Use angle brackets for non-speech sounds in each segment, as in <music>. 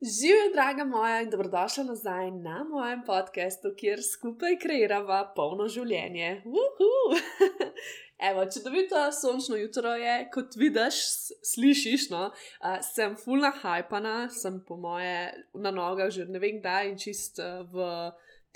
Živijo, draga moja, in dobrodošla nazaj na mojem podkastu, kjer skupaj kreiramo polno življenje. <laughs> Evo, če dobite sončno jutro, je kot vidiš, slišiš, no, uh, sem fulna hajpana, sem po moje na nogah že ne vem kdaj in čist uh, v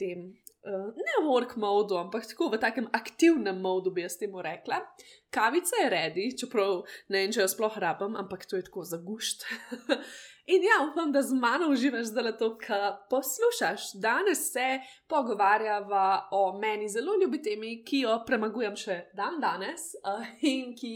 tem uh, ne work modu, ampak tako v takem aktivnem modu bi jaz temu rekla. Kavica je redi, čeprav ne vem, če jo sploh rabim, ampak to je tako zagušt. <laughs> in ja, upam, da z mano uživaš zdaj to, kar poslušaš. Danes se pogovarjava o meni zelo ljubi temi, ki jo premagujem še dan danes uh, <laughs> in ki,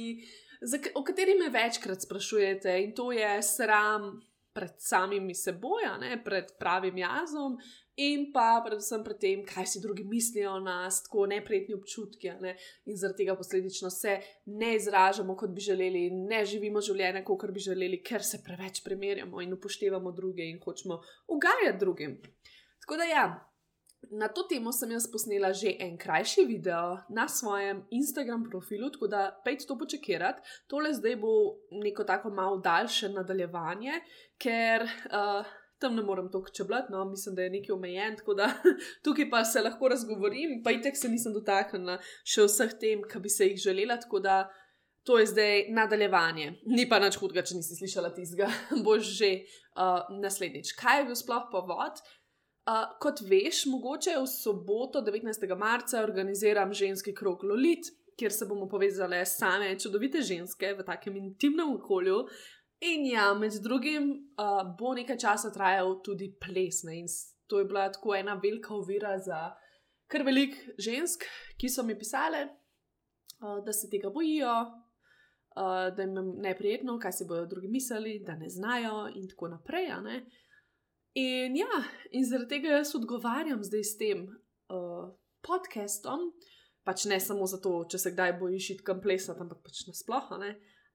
za, o kateri me večkrat sprašujete, in to je sram. Pred samimi seboj, ne, pred pravim jazom, in pa predvsem pred tem, kaj si drugi mislijo o nas, tako neprijetni občutki. Ne? In zaradi tega posledično se ne izražamo, kot bi želeli, ne živimo življenja, kot bi želeli, ker se preveč primerjamo in upoštevamo druge in hočemo ugajati drugim. Tako da ja. Na to temo sem jaz posnela že en krajši video na svojem Instagram profilu, tako da pejte to počekirati. Tole zdaj bo neko tako malo daljše nadaljevanje, ker uh, tam ne morem toliko čeblati, no, mislim, da je nekaj omejen, tako da <laughs> tukaj pa se lahko razgovorim, pa itek se nisem dotaknila še vseh tem, ki bi se jih želela, tako da to je zdaj nadaljevanje. Ni pa nič hudega, če nisi slišala tizga, <laughs> boš že uh, naslednjič. Kaj je bil sploh povod? Uh, kot veš, mogoče v soboto, 19. marca, organiziram ženski krog Lolit, kjer se bomo povezali same čudovite ženske v takem intimnem okolju, In ja, med drugim uh, bo nekaj časa trajal tudi ples. Ne? In to je bila tako ena velika ovira za kar velik žensk, ki so mi pisale, uh, da se tega bojijo, uh, da jim je neprijetno, kaj si bodo drugi mislili, da ne znajo, in tako naprej. In ja, in zaradi tega jaz odgovarjam zdaj s tem uh, podcastom, pač ne samo zato, če se kdaj bojiš kam plesati, ampak pač nasplošno.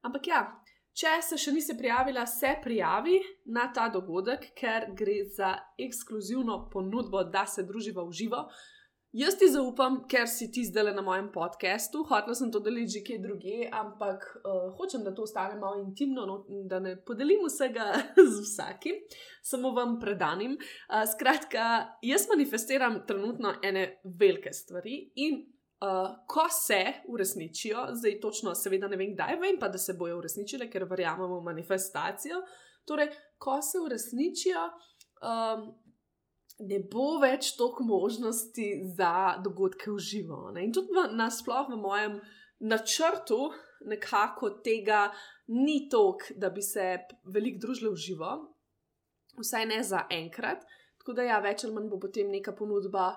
Ampak ja. Če se še nisi prijavila, se prijavi na ta dogodek, ker gre za ekskluzivno ponudbo, da se druživa v živo. Jaz ti zaupam, ker si ti zdaj na mojem podkastu, hotel sem to deliti že kje druge, ampak uh, hočem, da to ostane malo intimno, no, da ne podelim vsega <laughs> z vsakim, samo vam predanim. Uh, skratka, jaz manifestiram trenutno ene velike stvari in uh, ko se uresničijo, zdaj točno, seveda ne vem, kdaj vem, pa da se bojo uresničile, ker verjamemo v manifestacijo. Torej, ko se uresničijo, um, ne bo več toliko možnosti za dogodke v živo. Ne? In tudi nasplošno v mojem načrtu nekako tega ni toliko, da bi se veliko družili v živo, vsaj ne za enkrat. Tako da ja, več ali manj bo potem neka ponudba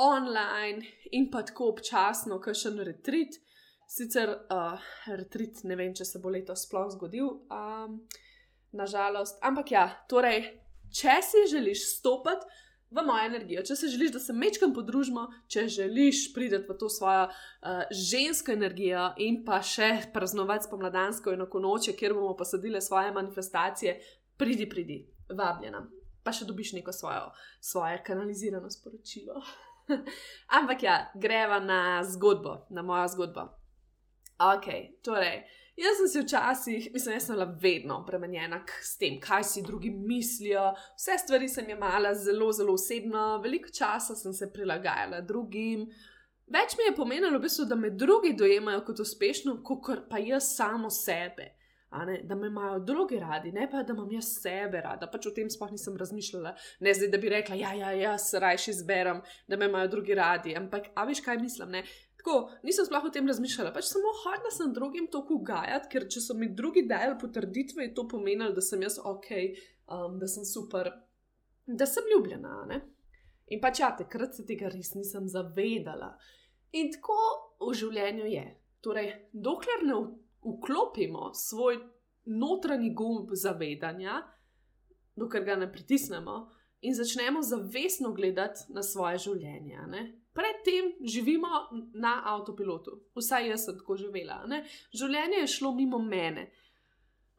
online in pa tako občasno, kot še en retrit. Sicer uh, retrit ne vem, če se bo letos sploh zgodil, um, nažalost. Ampak ja, torej, če si želiš stopiti v mojo energijo, če si želiš, da se mečkam podružimo, če želiš priti v to svojo uh, žensko energijo in pa še praznovati spomladansko in oko noče, kjer bomo posadili svoje manifestacije, pridi, pridi, vabljena. Pa še dobiš neko svojo, svoje kanalizirano sporočilo. <laughs> <laughs> Ampak ja, greva na zgodbo, na mojo zgodbo. Ok, torej, jaz sem si včasih, mislim, jaz sem bila vedno premenjena s tem, kaj si drugi mislijo. Vse stvari sem imela zelo, zelo osebno, veliko časa sem se prilagajala drugim. Več mi je pomenilo, v bistvu, da me drugi dojemajo kot uspešno, kot pa jaz samo sebe ne, da me imajo drugi radi, ne pa da imam jaz sebe rada. Pač o tem sploh nisem razmišljala. Ne zdaj, da bi rekla, ja, ja, jaz rajš izberem, da me imajo drugi radi. Ampak, a veš, kaj mislim? Ne? Tako, nisem sploh o tem razmišljala, pač samo hodila sem drugim to ugajati, ker če so mi drugi dajali potrditve, je to pomenilo, da sem jaz ok, um, da sem super, da sem ljubljena. Ne? In pač ja, takrat se tega res nisem zavedala. In tako v življenju je. Torej, dokler ne vklopimo svoj notranji gumb zavedanja, dokler ga ne pritisnemo, in začnemo zavestno gledati na svoje življenje. Ne? Predtem živimo na avtopilotu, vsaj jaz sem tako živela. Ne? Življenje je šlo mimo mene.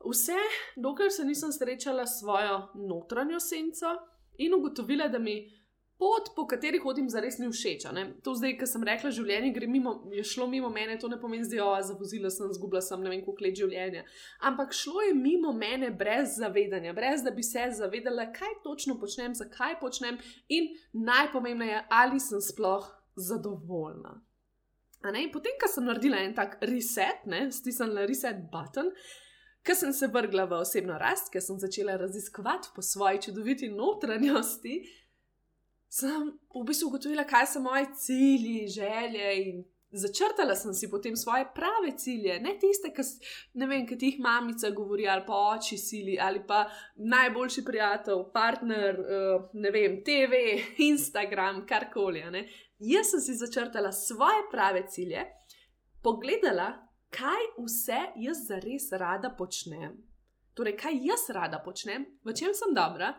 Vse, dokler se nisem srečala s svojo notranjo senco in ugotovila, da mi pot, po kateri hodim, zares ni všeč. To zdaj, ki sem rekla, življenje mimo, je šlo mimo mene, to ne pomeni, da je za vozila sem zgubila, sem ne vem, koliko let življenja. Ampak šlo je mimo mene brez zavedanja, brez da bi se zavedala, kaj točno počnem, zakaj počnem in najpomembneje, ali sem sploh zadovoljna. Potem, ko sem naredila en tak reset, stisnila reset button. Ker sem se vrgla v osebno rast, ker sem začela raziskovati po svoji čudoviti notranjosti, sem v bistvu ugotovila, kaj so moji cilji, želje in začrtala sem si potem svoje prave cilje, ne tiste, ki, ne vem, ki jih mamica govori ali pa oči sili ali pa najboljši prijatelj, partner, uh, ne vem, TV, <laughs> Instagram, karkoli. Jaz sem si začrtala svoje prave cilje, pogledala, kaj vse jaz zares rada počnem. Torej, kaj jaz rada počnem, v čem sem dobra,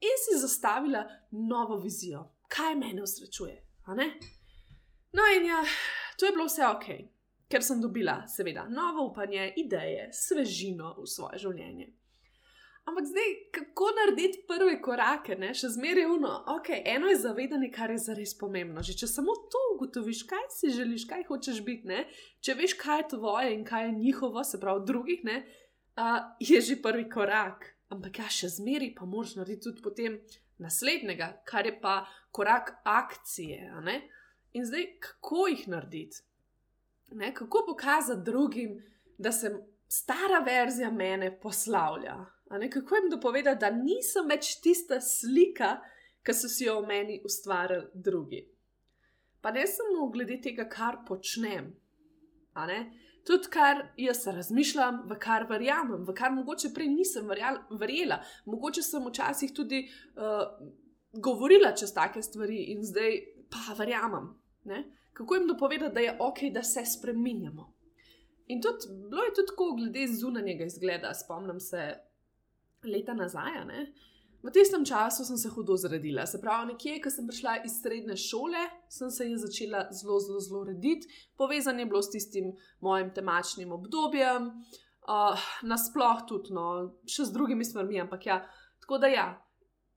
in si zastavila novo vizijo, kaj me usrečuje. No, in ja, to je bilo vse ok, ker sem dobila, seveda, novo upanje, ideje, svežino v svoje življenje. Ampak zdaj, kako narediti prve korake, ne? še zmeraj uno. Okay, eno je zavedanje, kar je zares pomembno. Že če samo to ugotoviš, kaj si želiš, kaj hočeš biti, ne? če veš, kaj je tvoje in kaj je njihovo, se pravi, drugih, ne? Uh, je že prvi korak ampak ja, še zmeraj pa moraš narediti tudi potem naslednjega, kar je pa korak akcije. In zdaj, kako jih narediti? Ne? Kako pokazati drugim, da se stara verzija mene poslavlja? Kako jim dopovedati, da nisem več tista slika, ki so si jo v meni ustvarili drugi. Pa ne samo glede tega, kar počnem, tudi kar jaz razmišljam, v kar verjamem, v kar mogoče prej nisem verjela. Mogoče sem včasih tudi uh, govorila čez take stvari in zdaj pa verjamem. Ne? Kako jim dopovedati, da je ok, da se spremenjamo. In tudi, bilo je tudi tako, glede zunanjega izgleda, spomnim se leta nazaj. Uh, V tistem času sem se hudo zredila. Se pravi, nekje, ko sem prišla iz srednje šole, sem se je začela zelo, zelo, zelo rediti. Povezan je bilo s tistim mojim temačnim obdobjem, uh, nasploh tudi, no, še z drugimi stvarmi, ampak ja, tako da ja,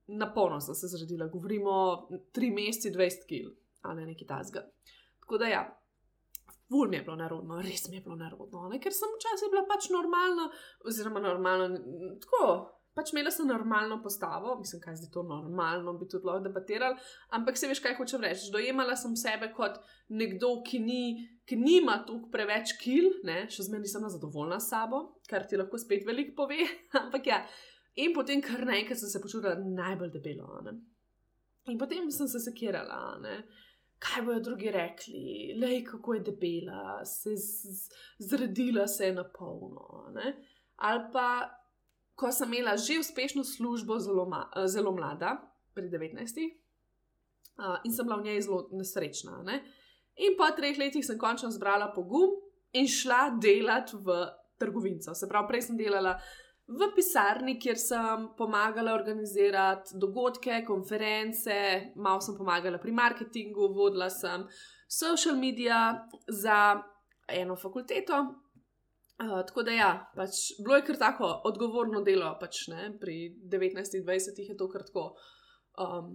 na polno sem se zredila. Govorimo 3 meseci, 20 kg, a ne neki tasga. Tako da ja. Vul mi je bilo narodno, res mi je bilo narodno, ne? ker sem včasih bila pač normalna, oziroma normalna, tako, pač imela sem normalno postavo, mislim, kaj zdaj to normalno, bi tudi lahko debatirali, ampak se veš, kaj hočem reči. Dojemala sem sebe kot nekdo, ki, ni, ki nima tukaj preveč kil, ne? še zmeraj nisem zadovoljna s sabo, kar ti lahko spet veliko pove. <laughs> ampak ja, in potem kar naenkrat sem se počutila najbolj debelo. Ne? In potem sem se sekirala. Ne? Kaj bodo drugi rekli, le kako je debela, se zredila se je na polno. Ali pa ko sem imela že uspešno službo, zelo, ma, eh, zelo mlada, pri 19. Uh, in sem bila v njej zelo nesrečna. Ne? In po treh letih sem končno zbrala pogum in šla delati v trgovinco. Se pravi, prej sem delala v pisarni, kjer sem pomagala organizirati dogodke, konference, malo sem pomagala pri marketingu, vodila sem social media za eno fakulteto, Uh, tako da, ja, pač, bilo je kar tako odgovorno delo, pač, ne, pri 19-20 je to kar tako. Um,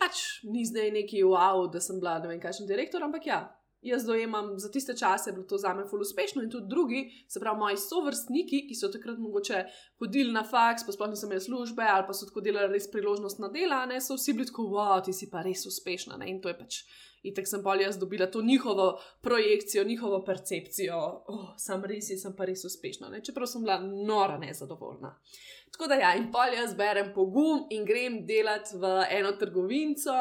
pač ni zdaj neki wow, da sem bila ne vem, kakšen direktor, ampak ja, jaz dojemam za tiste čase, bilo to za me zelo uspešno in tudi drugi, se pravi, moji sovrstniki, ki so takrat mogoče hodili na faks, pa sploh nisem imel službe ali pa so tako delali res priložnost na dela, ne, so vsi bili tako, wow, ti si pa res uspešna. Ne, in to je pač In tako sem bolj jaz dobila to njihovo projekcijo, njihovo percepcijo, oh, sem res, sem pa res uspešna, ne? čeprav sem bila nora nezadovoljna. Tako da ja, in bolj jaz berem pogum in grem delati v eno trgovinco,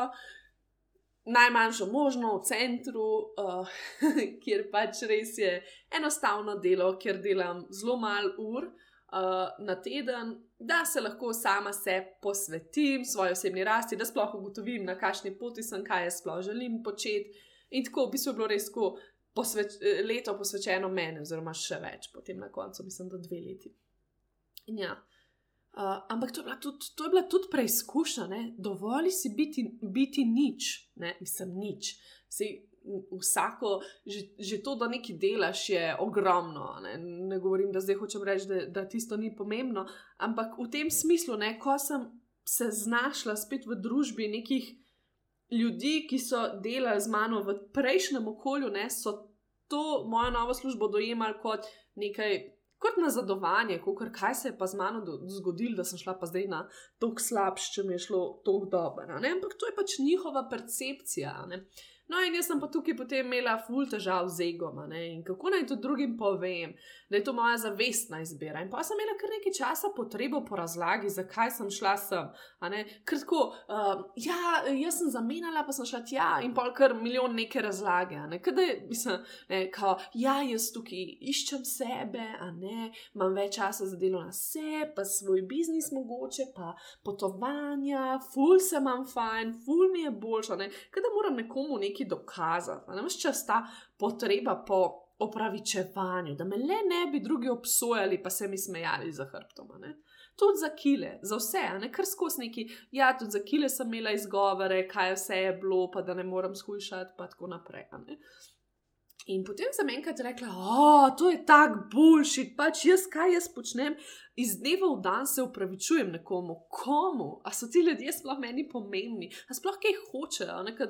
najmanjšo možno v centru, uh, <laughs> kjer pač res je enostavno delo, kjer delam zelo malo ur uh, na teden, da se lahko sama se posvetim svoji osebni rasti, da sploh ugotovim, na kakšni poti sem, kaj jaz sploh želim početi. In tako bi se bilo res tako posveč, leto posvečeno meni, oziroma še več, potem na koncu, mislim, da dve leti. In ja. Uh, ampak to je bila tudi, to je bila tudi preizkušnja, dovolj si biti, biti nič, ne? mislim, nič. Sej, vsako, že, že to, da nekaj delaš, je ogromno. Ne, ne govorim, da zdaj hočem reči, da, da tisto ni pomembno, ampak v tem smislu, ne, ko sem se znašla spet v družbi nekih ljudi, ki so delali z mano v prejšnjem okolju, ne, so to mojo novo službo dojemali kot nekaj. Kot nazadovanje, kot kaj se je pa z mano zgodilo, da sem šla pa zdaj na tako slabše, če mi je šlo tako dobro. Ampak to je pač njihova percepcija. Ne? No, in jaz sem pa tukaj potem imela ful težav z egom in kako naj to drugim povem, da je to moja zavestna izbira. In pa sem imela kar nekaj časa potrebo po razlagi, zakaj sem šla sem. Ker tako, uh, ja, jaz sem zamenjala, pa sem šla tja in pa kar milijon neke razlage. Ne? Kaj je, mislim, ne, kao, ja, jaz tukaj iščem sebe, a ne, imam več časa za delo na sebe, pa svoj biznis mogoče, pa potovanja, ful se imam fajn, ful mi je boljša, kaj da moram nekomu nekaj nekaj dokazati. Ne čas ta potreba po opravičevanju, da me le ne bi drugi obsojali, pa se mi smejali za hrbtom. Tudi za kile, za vse, ne kar skozi neki. Ja, tudi za kile sem imela izgovore, kaj vse je bilo, pa da ne morem skušati, pa tako naprej. In potem sem enkrat rekla, da to je tako boljši, pač jaz kaj jaz počnem, iz dneva v dan se upravičujem nekomu, komu, a so ti ljudje sploh meni pomembni, a sploh kaj hočejo. Nekaj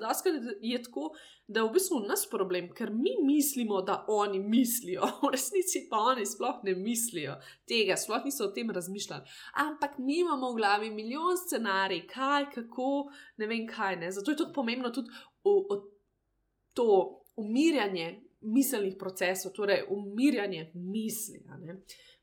je tako, da je v bistvu nas problem, ker mi mislimo, da oni mislijo, <laughs> v resnici pa oni sploh ne mislijo tega, sploh niso o tem razmišljali. Ampak mi imamo v glavi milijon scenarij, kaj, kako, ne vem kaj. Ne? Zato je to pomembno tudi o, o to umirjanje miselnih procesov, torej umirjanje misli.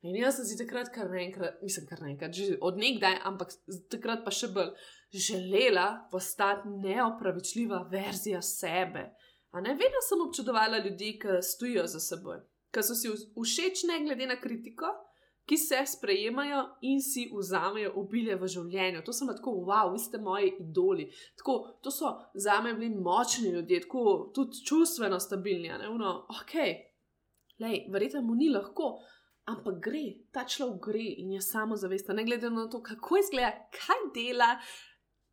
In jaz sem si takrat, kar naenkrat, mislim, kar naenkrat, že odnegdaj, ampak takrat pa še bolj želela postati neopravičljiva verzija sebe. Ne, vedno sem občudovala ljudi, ki stojijo za seboj, ki so si všeč, ne glede na kritiko, ki se sprejemajo in si vzamejo obilje v življenju. To sem tako, wow, vi ste moji idoli. Tako, to so za me bili močni ljudje, tako tudi čustveno stabilni. Uno, ok, lej, verjete mu ni lahko. Ampak gre, ta človek gre in je samo zavesten, ne glede na to, kako izgleda, kaj dela,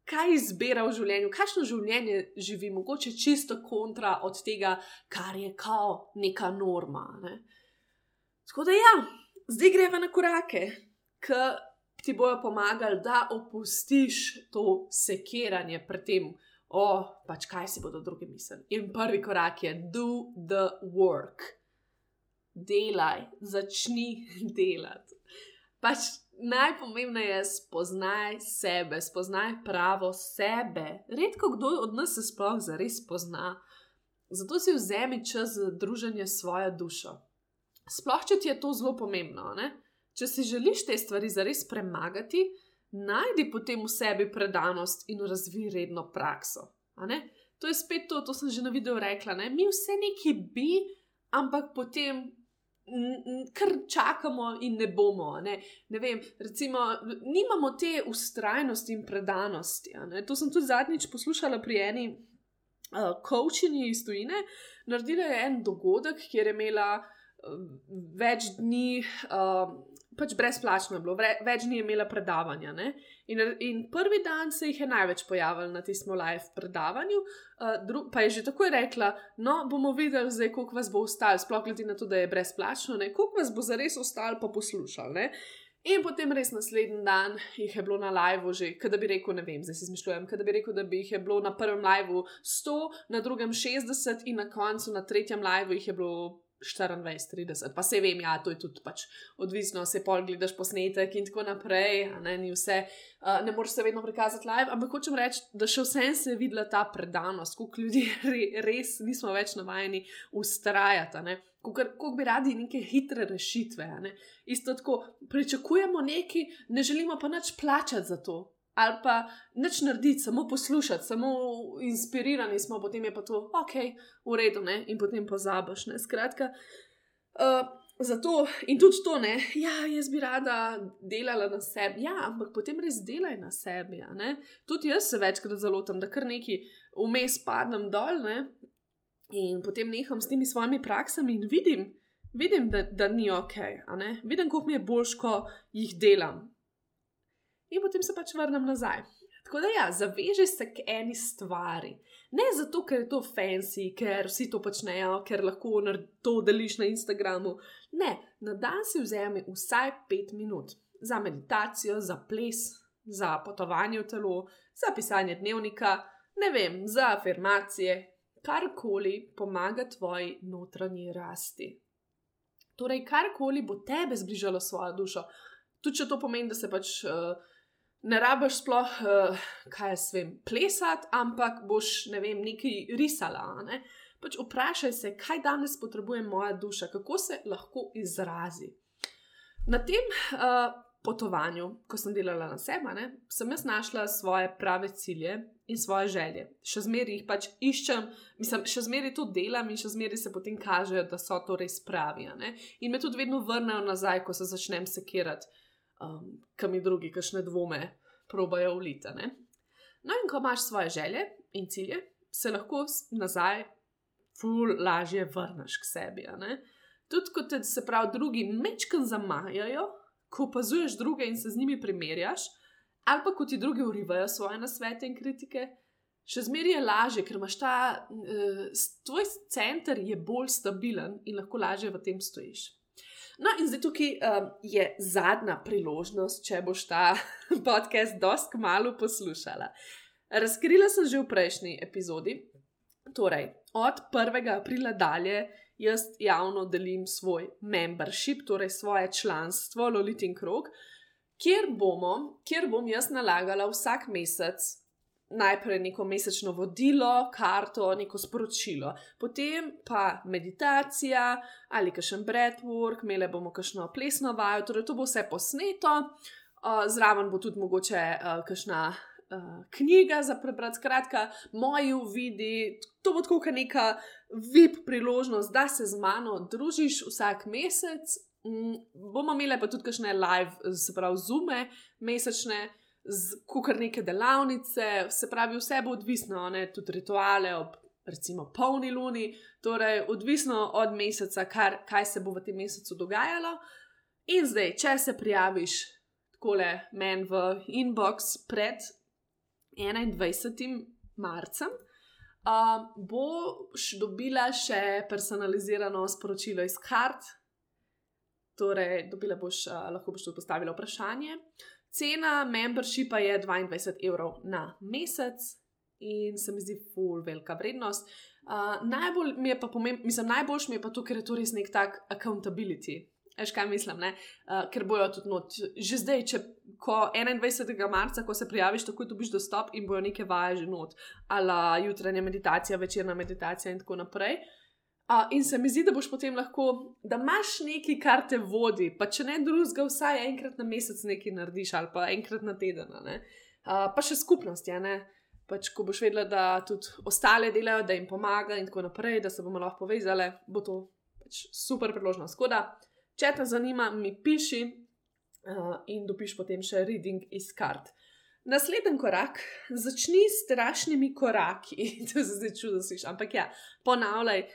kaj izbira v življenju, kakšno življenje živi, mogoče čisto kontra od tega, kar je kao neka norma. Ne? Tako da ja, zdaj greva na korake, ki ti bojo pomagali, da opustiš to sekiranje pred tem, o pač kaj si bodo drugi mislili. In prvi korak je do the work. Delaj, začni <laughs> delati. Pač najpomembnejše je spoznaj sebe, spoznaj pravo sebe. Redko kdo od nas se sploh zares pozna. Zato si vzemi čas za druženje s svojo dušo. Sploh, če ti je to zelo pomembno. Ne? Če si želiš te stvari zares premagati, najdi potem v sebi predanost in razvij redno prakso. To je spet to, to sem že na videu rekla. Ne? Mi vse neki bi, ampak potem. Ker čakamo in ne bomo. Ne? Ne vem, recimo, nimamo te ustrajnosti in predanosti. To sem tudi zadnjič poslušala pri eni uh, coachinji iz Tunisa. Naredila je en dogodek, kjer je imela uh, več dni, uh, pač brezplačno je bilo, več dni je imela predavanja. In, in prvi dan se jih je največ pojavilo na tistem live predavanju, uh, dru, pa je že takoj rekla: No, bomo videli, zdaj, koliko vas bo ostalo, sploh glede na to, da je brezplačno, ne? koliko vas bo zares ostalo pa poslušali. In potem res naslednji dan jih je bilo na live, že, da bi rekel, ne vem, zdaj si izmišljujem, da bi rekel, da bi jih je bilo na prvem live 100, na drugem 60 in na koncu na tretjem live jih je bilo 24, 30, pa se vem, ja, to je tudi pač odvisno, se pol gledaš posnetek in tako naprej, ne, vse, uh, ne moreš se vedno prikazati live, ampak hočem reči, da še vsem se je videla ta predanost, koliko ljudi <laughs> re, res nismo več navajeni ustrajati. Kako bi radi neke hitre rešitve. Ne? Isto tako, pričakujemo nekaj, ne želimo pa nič plačati za to ali pa nič narediti, samo poslušati, samo inspirirani smo, potem je pa to ok, v redu, ne? in potem pozabiš. Skratka, uh, zato in tudi to, ne, ja, jaz bi rada delala na sebi, ja, ampak potem res delaj na sebi. Tudi jaz se večkrat zalotam, da kar neki vmes padnem dol ne? in potem neham s temi svojimi praksami in vidim. Vidim, da, da ni ok, vidim, kako mi je boljš, ko jih delam, in potem se pač vrnem nazaj. Tako da, ja, zaveži se k eni stvari. Ne zato, ker je to fancy, ker vsi to počnejo, ker lahko to deliš na Instagramu. Ne, na dan si vzemi vsaj pet minut za meditacijo, za ples, za potovanje v telo, za pisanje dnevnika, ne vem, za afirmacije, karkoli pomaga tvoji notranji rasti. Torej, karkoli bo tebe zbližalo svojo dušo, tudi če to pomeni, da se pač. Uh, ne rabiš sploh, uh, kaj jaz vem, plesati, ampak boš ne vem, nekaj risala. Ne? Pač vprašaj se, kaj danes potrebuje moja duša, kako se lahko izrazi. Na tem uh, potovanju, ko sem delala na sebe, ne, sem jaz našla svoje prave cilje in svoje želje. Še zmeraj jih pač iščem, mislim, še zmeraj to delam in še zmeraj se potem kažejo, da so to res pravi. In me tudi vedno vrnejo nazaj, ko se začnem sekirati um, kam mi drugi, kakšne dvome probajo uliti. No, in ko imaš svoje želje in cilje, se lahko nazaj, ful, lažje vrneš k sebi. Tudi ko te, se pravi, drugi mečkam zamajajo, ko opazuješ druge in se z njimi primerjaš, ali pa ko ti drugi urivajo svoje nasvete in kritike. Še zmeraj je lažje, ker imaš ta, uh, tvoj center je bolj stabilen in lahko lažje v tem stojiš. No, in zdaj tukaj um, je zadnja priložnost, če boš ta <laughs> podcast dosk malo poslušala. Razkrila sem že v prejšnji epizodi. Torej, od 1. aprila dalje jaz javno delim svoj membership, torej svoje članstvo Lolitin Krog, kjer, kjer bom jaz nalagala vsak mesec najprej neko mesečno vodilo, karto, neko sporočilo, potem pa meditacija ali kakšen breadwork, imeli bomo kakšno plesno vajo, torej to bo vse posneto, uh, zraven bo tudi mogoče uh, kakšna. Knjiga za prebrati, skratka, moji uvidi, to bo tako neka VIP priložnost, da se z mano družiš vsak mesec. Mm, bomo imeli pa tudi kakšne live, se pravi, zume mesečne, kar neke delavnice, se pravi, vse bo odvisno, ne, tudi rituale ob recimo polni luni, torej odvisno od meseca, kar, kaj se bo v tem mesecu dogajalo. In zdaj, če se prijaviš takole meni v inbox pred 21. marcem. Uh, boš dobila še personalizirano sporočilo iz kart, torej, dobila boš, uh, lahko boš tudi postavila vprašanje. Cena membershipa je 22 evrov na mesec in se mi zdi full velika vrednost. Uh, najbolj mi je pa pomembno, mislim, najboljš mi je pa to, ker je to res nek tak accountability. Eš kaj mislim, uh, ker bojo tudi not. Že zdaj, če ko 21. marca, ko se prijaviš, takoj dobiš dostop in bojo neke vaje že not, ali jutranja meditacija, večerna meditacija in tako naprej. Uh, Uh, in se mi zdi, da boš potem lahko, da imaš nekaj, kar te vodi, pa če ne drugega, vsaj enkrat na mesec nekaj narediš, ali pa enkrat na teden. Uh, pa še skupnost, ja, ne. Pač, ko boš vedela, da tudi ostale delajo, da jim pomaga, in tako naprej, da se bomo lahko povezali, bo to pač super priložnost. Tako da, če te zanima, mi piši uh, in dobiš potem še reading iz kart. Naslednji korak, začni s strašnimi koraki. <laughs> to se zdaj čudo slišiš, ampak ja, ponavljaj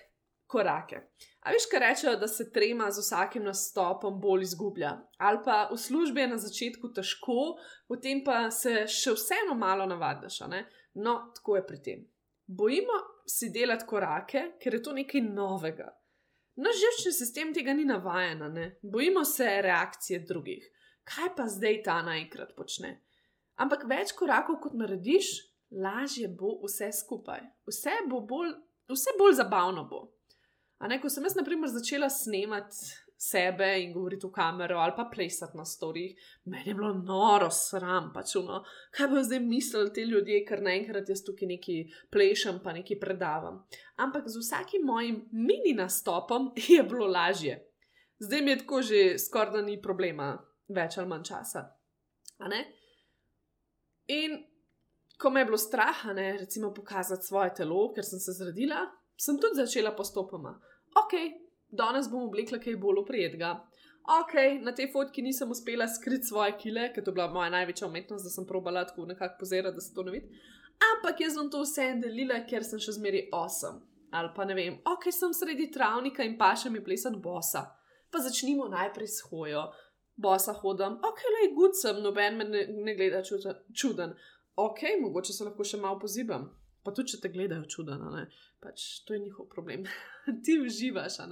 korake. A veš, kaj rečejo, da se trema z vsakim nastopom bolj izgublja? Ali pa v službi je na začetku težko, potem pa se še vseeno malo navadiš. No, tako je pri tem. Bojimo si delati korake, ker je to nekaj novega. Naš živčni sistem tega ni navajen, ne? bojimo se reakcije drugih. Kaj pa zdaj ta naenkrat počne? Ampak več korakov, kot narediš, lažje bo vse skupaj. Vse bo bolj, vse bolj zabavno bo. Ne, ko sem jaz, na primer, začela snemati sebe in govoriti v kamero ali pa plesati na storih, meni je bilo noro sram, pač no, kaj bo zdaj mislili ti ljudje, ker naenkrat jaz tukaj neki plešem, pa neki predavam. Ampak z vsakim mojim mini nastopom <laughs> je bilo lažje. Zdaj mi je tako že skoraj da ni problema, več ali manj časa. In ko me je bilo strah, ne, recimo, pokazati svoje telo, ker sem se zredila, sem tudi začela postopoma. Ok, danes bom oblekla kaj bolj oprijetnega. Ok, na tej fotki nisem uspela skriti svoje kile, ker to je bila moja največja umetnost, da sem probala tako nekako pozirati, da se to ne vidi. Ampak jaz sem to vse delila, ker sem še zmeraj osem. Ali pa ne vem, ok, sem sredi travnika in pa še mi plesati bosa. Pa začnimo najprej s hojo. bosa hodim, ok, le gud sem, noben me ne, ne gleda čuden, čuden. Ok, mogoče se lahko še malo pozibam. Pa tudi, če te gledajo čudno, pač to je njihov problem. <laughs> Ti uživaš, a,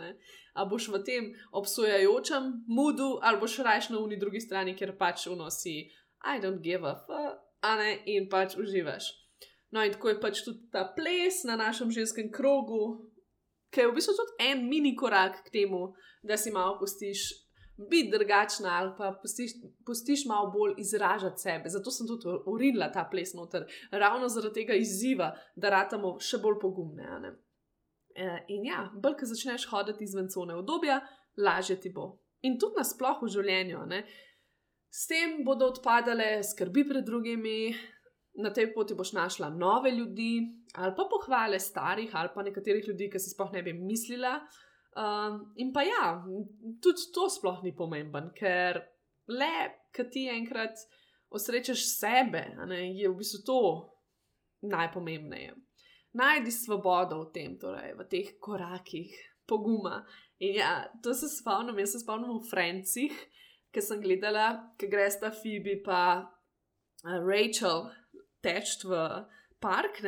a boš v tem obsojajočem mudu, ali boš rajš na uni drugi strani, ker pač unosi, I don't give a fuck, a ne, in pač uživaš. No, in tako je pač tudi ta ples na našem ženskem krogu, ki je v bistvu tudi en mini korak k temu, da si malo pustiš biti drugačna ali pa pustiš, pustiš malo bolj izražati sebe. Zato sem tudi urinila ta ples noter, ravno zaradi tega izziva, da ratamo še bolj pogumne. E, in ja, bolj, ko začneš hoditi izven cone obdobja, lažje ti bo. In tudi nasplošno v življenju. Ne? S tem bodo odpadale skrbi pred drugimi, na tej poti boš našla nove ljudi, ali pa pohvale starih, ali pa nekaterih ljudi, ki si sploh ne bi mislila. Um, in pa ja, tudi to sploh ni pomemben, ker le, ki ti enkrat osrečeš sebe, ne, je v bistvu to najpomembnejše. Najdi svobodo v tem, torej v teh korakih, poguma. In ja, to se spomnim, jaz se spomnim v Francih, ki sem gledala, ki greš ta Fibi pa uh, Rachel teč v park,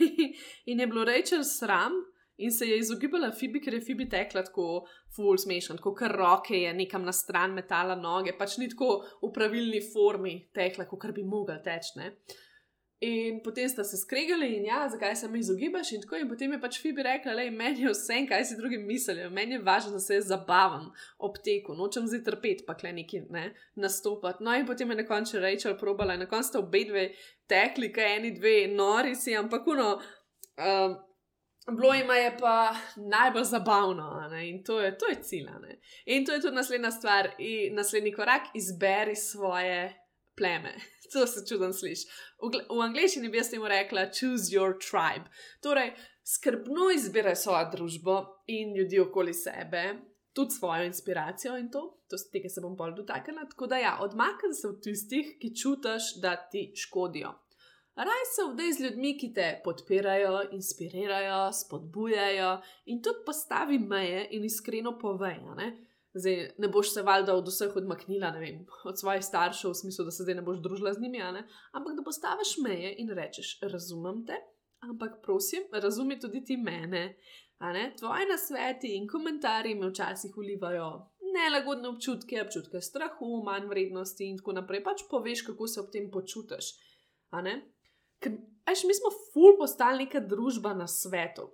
<laughs> in je bilo Rachel sram, in se je izogibala Fibi, ker je Fibi tekla tako full smešen, tako kar roke je nekam na stran metala noge, pač ni tako v pravilni formi tekla, kot bi mogla teč. Ne? In potem sta se skregali in ja, zakaj se mi izogibaš in tako. In potem je pač Fibi rekla, da meni je vse, kaj si drugi mislijo, meni je važno, da se jaz zabavam ob teku, nočem zdaj trpeti, pa kle neki ne, nastopati. No in potem je na koncu Rachel probala in na koncu sta obe dve tekli, kaj eni dve nori si, ampak uno. Um, Bilo jim je pa najbolj zabavno, ne? in to je, to je cilj. Ne? In to je tudi naslednja stvar, in naslednji korak, izberi svoje pleme. <laughs> To se čudno sliši. V, v angleščini bi jaz temu rekla: choose your tribe. Torej, skrbno izbiraj svojo družbo in ljudi okoli sebe, tudi svojo inspiracijo in to, to tega se bom bolj dotaknila. Tako da, ja, odmakni se od tistih, ki čutiš, da ti škodijo. Raj se vdej z ljudmi, ki te podpirajo, inspirirajo, spodbujajo in tudi postavi meje in iskreno povejo. Ne? Zdaj, ne boš se valjda od vseh odmaknila, vem, od svojih staršev, v smislu, da se zdaj ne boš družila z njimi, ampak da postaviš meje in rečeš: Razumem te, ampak prosim, razumi tudi ti mene. Tvoji nasveti in komentarji me včasih ulivajo nelagodne občutke, občutke strahu, manj vrednosti in tako naprej. Pač poveš, kako se ob tem počutiš. Ker, veš, mi smo ful postali neka družba na svetu.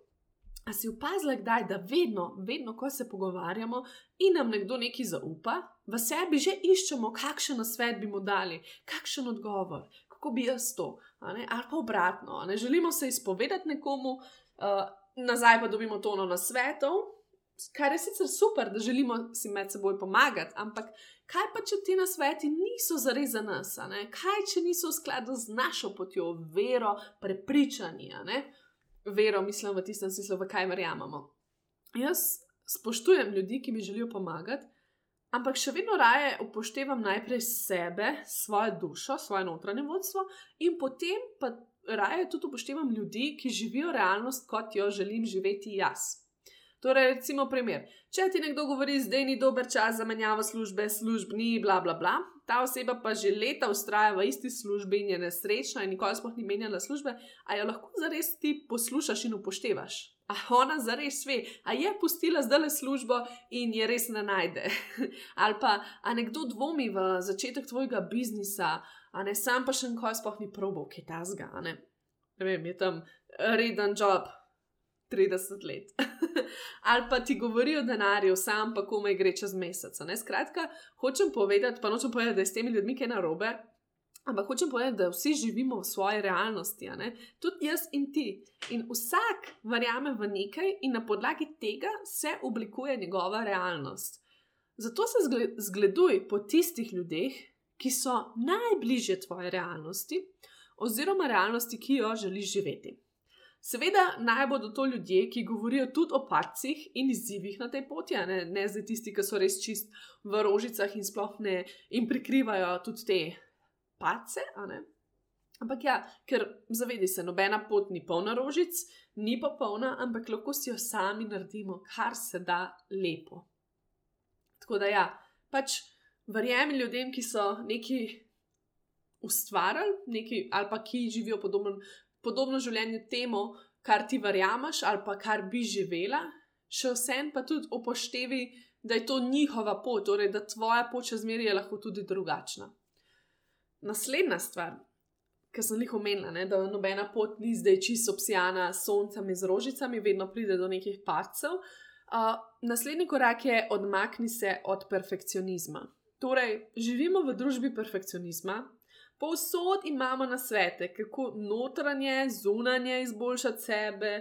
A si opazila, da vedno, vedno, ko se pogovarjamo in nam nekdo nekaj zaupa, v sebi že iščemo, kakšen svet bi mu dali, kakšen odgovor, kako bi jaz to, ali pa obratno. Ne želimo se izpovedati nekomu, uh, nazaj pa dobimo tono na svetov, kar je sicer super, da želimo si med seboj pomagati, ampak kaj pa če ti nasveti niso zares za nas, kaj če niso v skladu z našo potjo, vero, prepričanji, vero, mislim v tistem smislu, v kaj verjamemo. Jaz spoštujem ljudi, ki mi želijo pomagati, ampak še vedno raje upoštevam najprej sebe, svojo dušo, svoje notranje vodstvo in potem pa raje tudi upoštevam ljudi, ki živijo realnost, kot jo želim živeti jaz. Torej, recimo, primer. Če ti nekdo govori, da ni dober čas za menjavo službe, službni, bla, bla, bla, ta oseba pa že leta ustraja v isti službi in je nesrečna in nikoli sploh ni menjala službe, a jo lahko zares ti poslušaš in upoštevaš. A ona zares ve, a je pustila zdaj le službo in je res ne najde. <laughs> Ali pa, a nekdo dvomi v začetek tvojega biznisa, a ne sam pa še nikoli sploh ni probo, kaj ta zga. Ne? ne vem, je tam reden job, 30 let. <laughs> Ali pa ti govori o denarju, sam pa komaj gre čez mesec. Ne? Skratka, hočem povedati, pa nočem povedati, da je s temi ljudmi kaj narobe, ampak hočem povedati, da vsi živimo v svoji realnosti, tudi jaz in ti. In vsak verjame v nekaj, in na podlagi tega se oblikuje njegova realnost. Zato se zgleduj po tistih ljudeh, ki so najbližje tvoje realnosti, oziroma realnosti, ki jo želiš živeti. Seveda naj bodo to ljudje, ki govorijo tudi o pacih in izzivih na tej poti, ne, ne zdaj tisti, ki so res čist v rožicah in sploh ne in prikrivajo tudi te pace. Ampak ja, ker zavedi se, nobena pot ni polna rožic, ni pa polna, ampak lahko si jo sami naredimo, kar se da lepo. Tako da ja, pač Verjemi ljudem, ki so neki ustvarjali, neki, ali pa ki živijo podobno, podobno življenje temu, kar ti verjameš, ali pa kar bi živela, še vsem pa tudi upoštevi, da je to njihova pot, torej da tvoja pot še zmeraj je lahko tudi drugačna. Naslednja stvar, ki sem jih omenila, ne, da nobena pot ni zdaj čisto obsijana s soncem in z rožicami, vedno pride do nekih pacov. Uh, naslednji korak je odmakni se od perfekcionizma. Torej, živimo v družbi perfekcionizma, povsod imamo na svete, kako notranje, zunanje izboljšati sebe,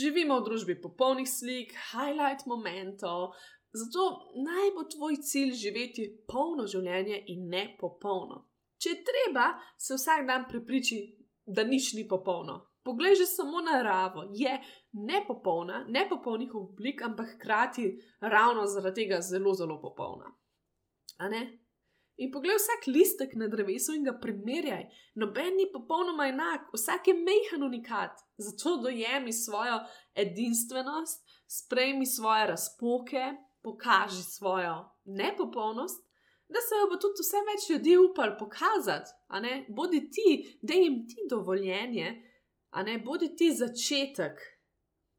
živimo v družbi popolnih slik, highlight momentov, zato naj bo tvoj cilj živeti polno življenje in ne popolno. Če treba, se vsak dan prepriči, da nič ni popolno. Poglej že samo naravo, je nepopolna, nepopolnih oblik, ampak hkrati ravno zaradi tega zelo, zelo popolna. In poglej vsak listek na drevesu in ga primerjaj. Noben ni popolnoma enak, vsak je mehen unikat. Zato dojemi svojo edinstvenost, sprejmi svoje razpoke, pokaži svojo nepopolnost, da se bo tudi vse več ljudi upal pokazati. Bodi ti, da jim ti dovoljenje, a ne bodi ti začetek.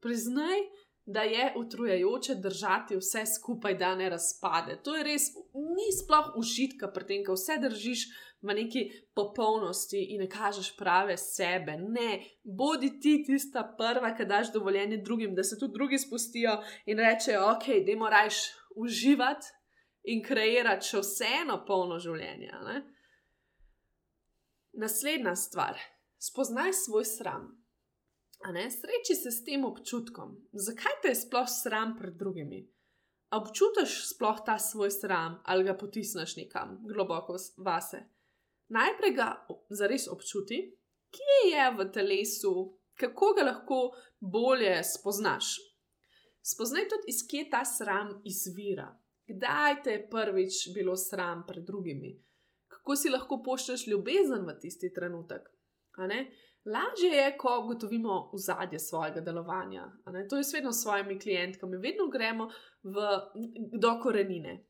Priznaj, da je utrujajoče držati vse skupaj, da ne razpade. To je res, ni sploh užitka pri tem, ko vse držiš v neki popolnosti in ne kažeš prave sebe. Ne, bodi ti tista prva, ki daš dovoljenje drugim, da se tudi drugi spustijo in rečejo, ok, dajmo rajš uživati in kreirati še vseeno polno življenje. Ne? Naslednja stvar, spoznaj svoj sram. Sreči se s tem občutkom. Zakaj te je sploh sram pred drugimi? Občutiš sploh ta svoj sram ali ga potisneš nekam globoko vase? Najprej ga zares občuti, kje je v telesu, kako ga lahko bolje spoznaš. Spoznaj tudi, iz kje ta sram izvira. Kdaj te je prvič bilo sram pred drugimi? Kako si lahko pošlješ ljubezen v tisti trenutek? Lažje je, ko ugotovimo ozadje svojega delovanja. To je vedno s svojimi klientkami, vedno gremo v, do korenine,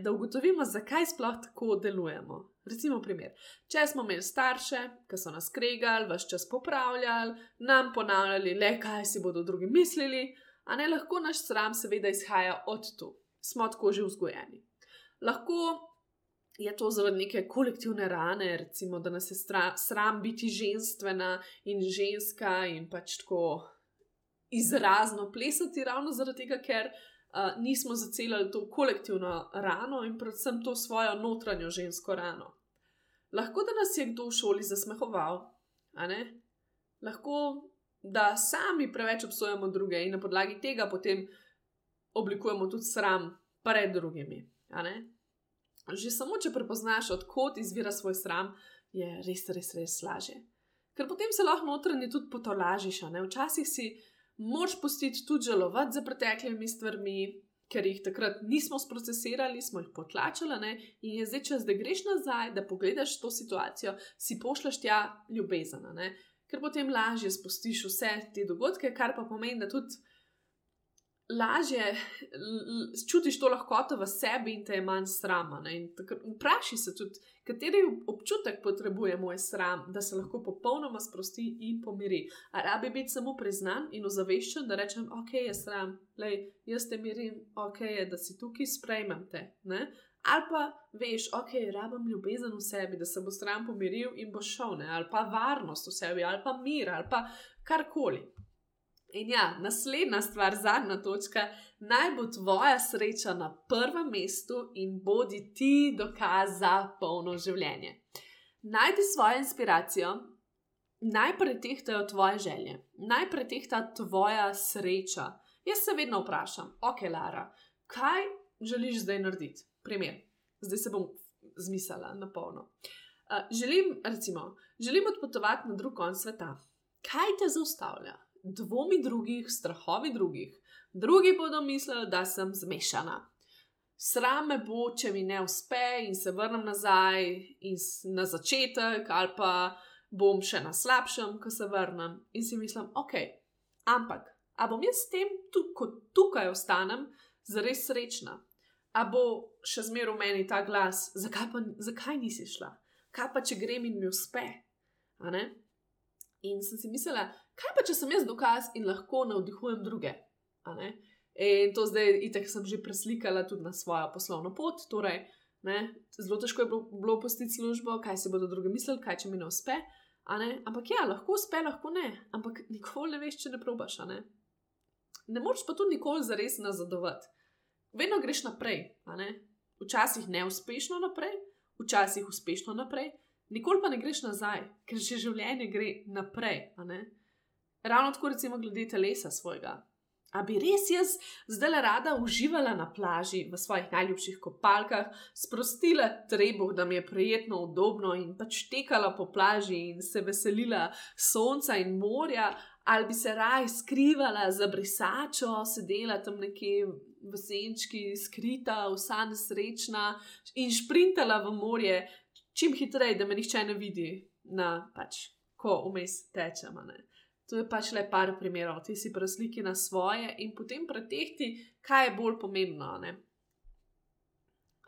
da ugotovimo, zakaj sploh tako delujemo. Recimo, primer. če smo imeli starše, ki so nas kregali, vse čas popravljali, nam ponavljali, le kaj si bodo drugi mislili, a ne lahko naš sram, seveda, izhaja od tu. Smo tako že vzgojeni. Lahko je to zaradi neke kolektivne rane, recimo, da nas je stra, sram biti ženstvena in ženska in pač tako izrazno plesati, ravno zaradi tega, ker uh, nismo zacelili to kolektivno rano in predvsem to svojo notranjo žensko rano. Lahko da nas je kdo v šoli zasmehoval, lahko da sami preveč obsojamo druge in na podlagi tega potem oblikujemo tudi sram pred drugimi. Že samo, če prepoznaš, odkot izvira svoj sram, je res, res, res lažje. Ker potem se lahko notranje tudi potolažiš. Včasih si moč pustiti tudi žalovati za preteklimi stvarmi, ker jih takrat nismo sprocesirali, smo jih potlačili. Ne? In je zdaj čas, da greš nazaj, da pogledaš to situacijo, si pošleš tja ljubezen. Ker potem lažje spustiš vse te dogodke, kar pa pomeni, da tudi lažje čutiš to lahkoto v sebi in te je manj srama. Vprašaj se tudi, kateri občutek potrebuje moj sram, da se lahko popolnoma sprosti in pomiri. A rabi biti samo priznan in ozaveščen, da rečem, ok, je sram, Lej, jaz te mirim, ok, je, da si tukaj, sprejmem te. Ne? Ali pa veš, ok, rabim ljubezen v sebi, da se bo sram pomiril in bo šel, ne? ali pa varnost v sebi, ali pa mir, ali pa karkoli. In ja, naslednja stvar, zadnja točka, naj bo tvoja sreča na prvem mestu in bodi ti dokaz za polno življenje. Najdi svojo inspiracijo, naj pretehtajo tvoje želje, naj pretehta tvoja sreča. Jaz se vedno vprašam, ok, Lara, kaj želiš zdaj narediti? Primer, zdaj se bom zmislila na polno. Uh, želim, recimo, želim odpotovati na drug konc sveta. Kaj te zaustavlja? Dvomi drugih, strahovi drugih. Drugi bodo mislili, da sem zmešana. Sram me bo, če mi ne uspe in se vrnem nazaj na začetek, ali pa bom še na slabšem, ko se vrnem in si mislim, ok, ampak, a bom jaz s tem, ko tukaj ostanem, zares srečna? a bo še zmeraj v meni ta glas, zakaj, pa, zakaj nisi šla, kaj pa če grem in mi uspe. In sem si mislila, kaj pa če sem jaz dokaz in lahko navdihujem druge. In to zdaj, itek, sem že preslikala tudi na svojo poslovno pot. Torej, zelo težko je bilo, postiti službo, kaj se bodo drugi mislili, kaj če mi ne uspe. Ne? Ampak ja, lahko uspe, lahko ne. Ampak nikoli ne veš, če ne probaš. Ne, ne moreš pa tudi nikoli zares nazadovati. Vedno greš naprej. Ne? Včasih neuspešno naprej, včasih uspešno naprej, nikoli pa ne greš nazaj, ker že življenje gre naprej. Ravno tako, recimo, glede telesa svojega. A bi res jaz zdaj rada uživala na plaži v svojih najljubših kopalkah, sprostila trebuh, da mi je prijetno, udobno in pač tekala po plaži in se veselila sonca in morja, ali bi se raj skrivala za brisačo, sedela tam nekje v senčki, skrita, vsa nesrečna in sprintala v morje čim hitreje, da me nihče ne vidi, na pač, ko vmes tečem. To je pač le par primerov, ti si presliki na svoje in potem pretehti, kaj je bolj pomembno. Ne?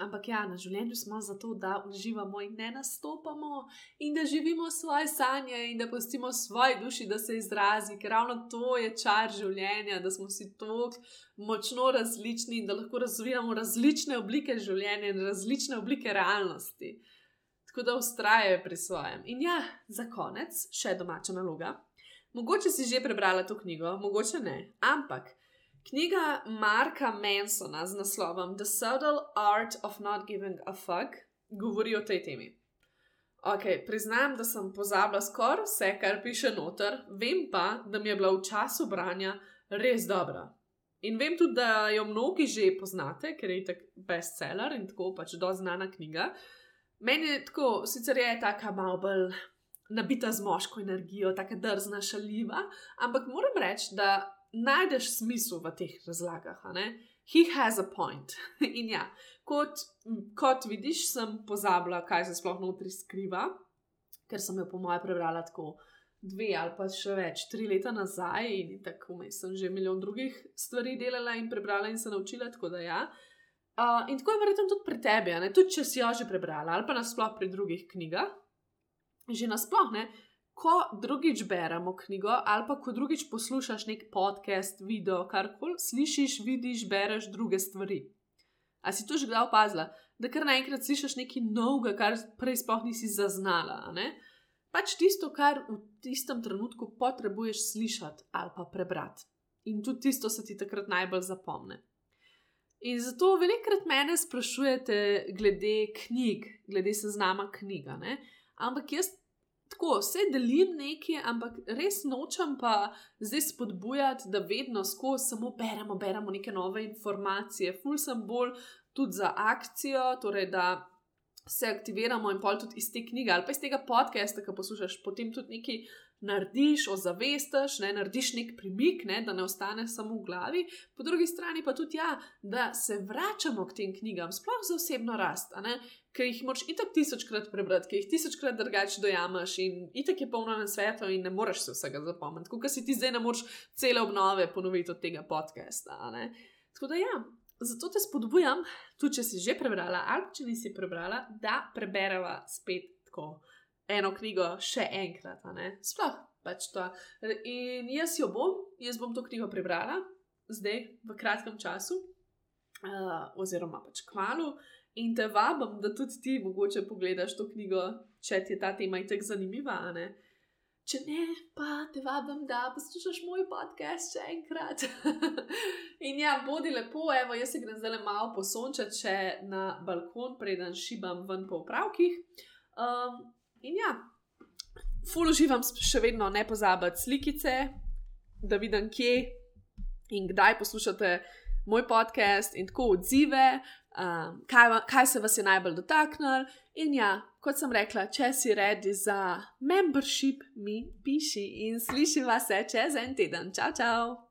Ampak ja, na življenju smo zato, da uživamo in ne nastopamo, in da živimo svoje sanje, in da pustimo svoji duši, da se izrazi, ker ravno to je čar življenja, da smo si tako močno različni in da lahko razvijamo različne oblike življenja in različne oblike realnosti. Tako da ustrajajo pri svojem. In ja, za konec, še domača naloga. Mogoče si že prebrala to knjigo, mogoče ne. Ampak knjiga Marka Mansona z naslovom The Subtle Art of Not Giving a Fuck govori o tej temi. Ok, priznam, da sem pozabila skoraj vse, kar piše noter, vem pa, da mi je bila v času branja res dobra. In vem tudi, da jo mnogi že poznate, ker je tako bestseller in tako pač do znana knjiga. Meni je tako, sicer je ta malo bolj nabita z moško energijo, tako drzna, šaljiva, ampak moram reči, da najdeš smisel v teh razlagah. He has a point. <laughs> In ja, kot, kot vidiš, sem pozabila, kaj se sploh notri skriva, ker sem jo po moje prebrala tako dve ali pa še več, tri leta nazaj in tako me sem že milijon drugih stvari delala in prebrala in se naučila, tako da ja. Uh, in tako je verjetno tudi pri tebi, tudi če si jo že prebrala ali pa nasploh pri drugih knjigah že nasplošno, ko drugič beremo knjigo ali pa ko drugič poslušaš nek podcast, video, karkoli, slišiš, vidiš, bereš druge stvari. A si to že kdaj opazila, da kar naenkrat slišiš nekaj novega, kar prej sploh nisi zaznala? Pač tisto, kar v tistem trenutku potrebuješ slišati ali pa prebrati. In tudi tisto se ti takrat najbolj zapomne. In zato velikrat mene sprašujete glede knjig, glede seznama knjiga. Ne? Ampak jaz tako, vse delim nekaj, ampak res nočem pa zdaj spodbujati, da vedno skozi samo beremo, beremo neke nove informacije. Ful sem bolj tudi za akcijo, torej da se aktiviramo in pol tudi iz te knjige ali pa iz tega podcasta, ki poslušaš, potem tudi nekaj narediš, ozavestiš, ne, narediš nek premik, ne, da ne ostane samo v glavi, po drugi strani pa tudi, ja, da se vračamo k tem knjigam, sploh za osebno rast, ker jih moraš itak tisočkrat prebrati, ker jih tisočkrat drugače dojamaš in itak je polno na svetu in ne moreš se vsega zapomniti, kot si ti zdaj ne moreš cele obnove ponoviti od tega podcasta. Tako da ja. Zato te spodbujam, tudi če si že prebrala, ali če nisi prebrala, da prebereva spet tako eno knjigo še enkrat. Sploh pač to. In jaz jo bom, jaz bom to knjigo prebrala, zdaj v kratkem času, uh, oziroma pač kmalo. In te vabim, da tudi ti mogoče pogledaš to knjigo, če ti je ta tema tako zanimiva. Če ne, pa te vabim, da poslušaš moj podcast še enkrat. <laughs> in ja, bodi lepo, evo, jaz se grem zdaj malo posončati, če na balkon, preden šibam ven po upravkih. Um, In ja, ful uživam še vedno ne pozabiti slikice, da vidim, kje in kdaj poslušate moj podcast in tako odzive, um, kaj, kaj se vas je najbolj dotaknilo. In ja, kot sem rekla, če si redi za membership, mi piši in sliši vas čez en teden. Čau, čau!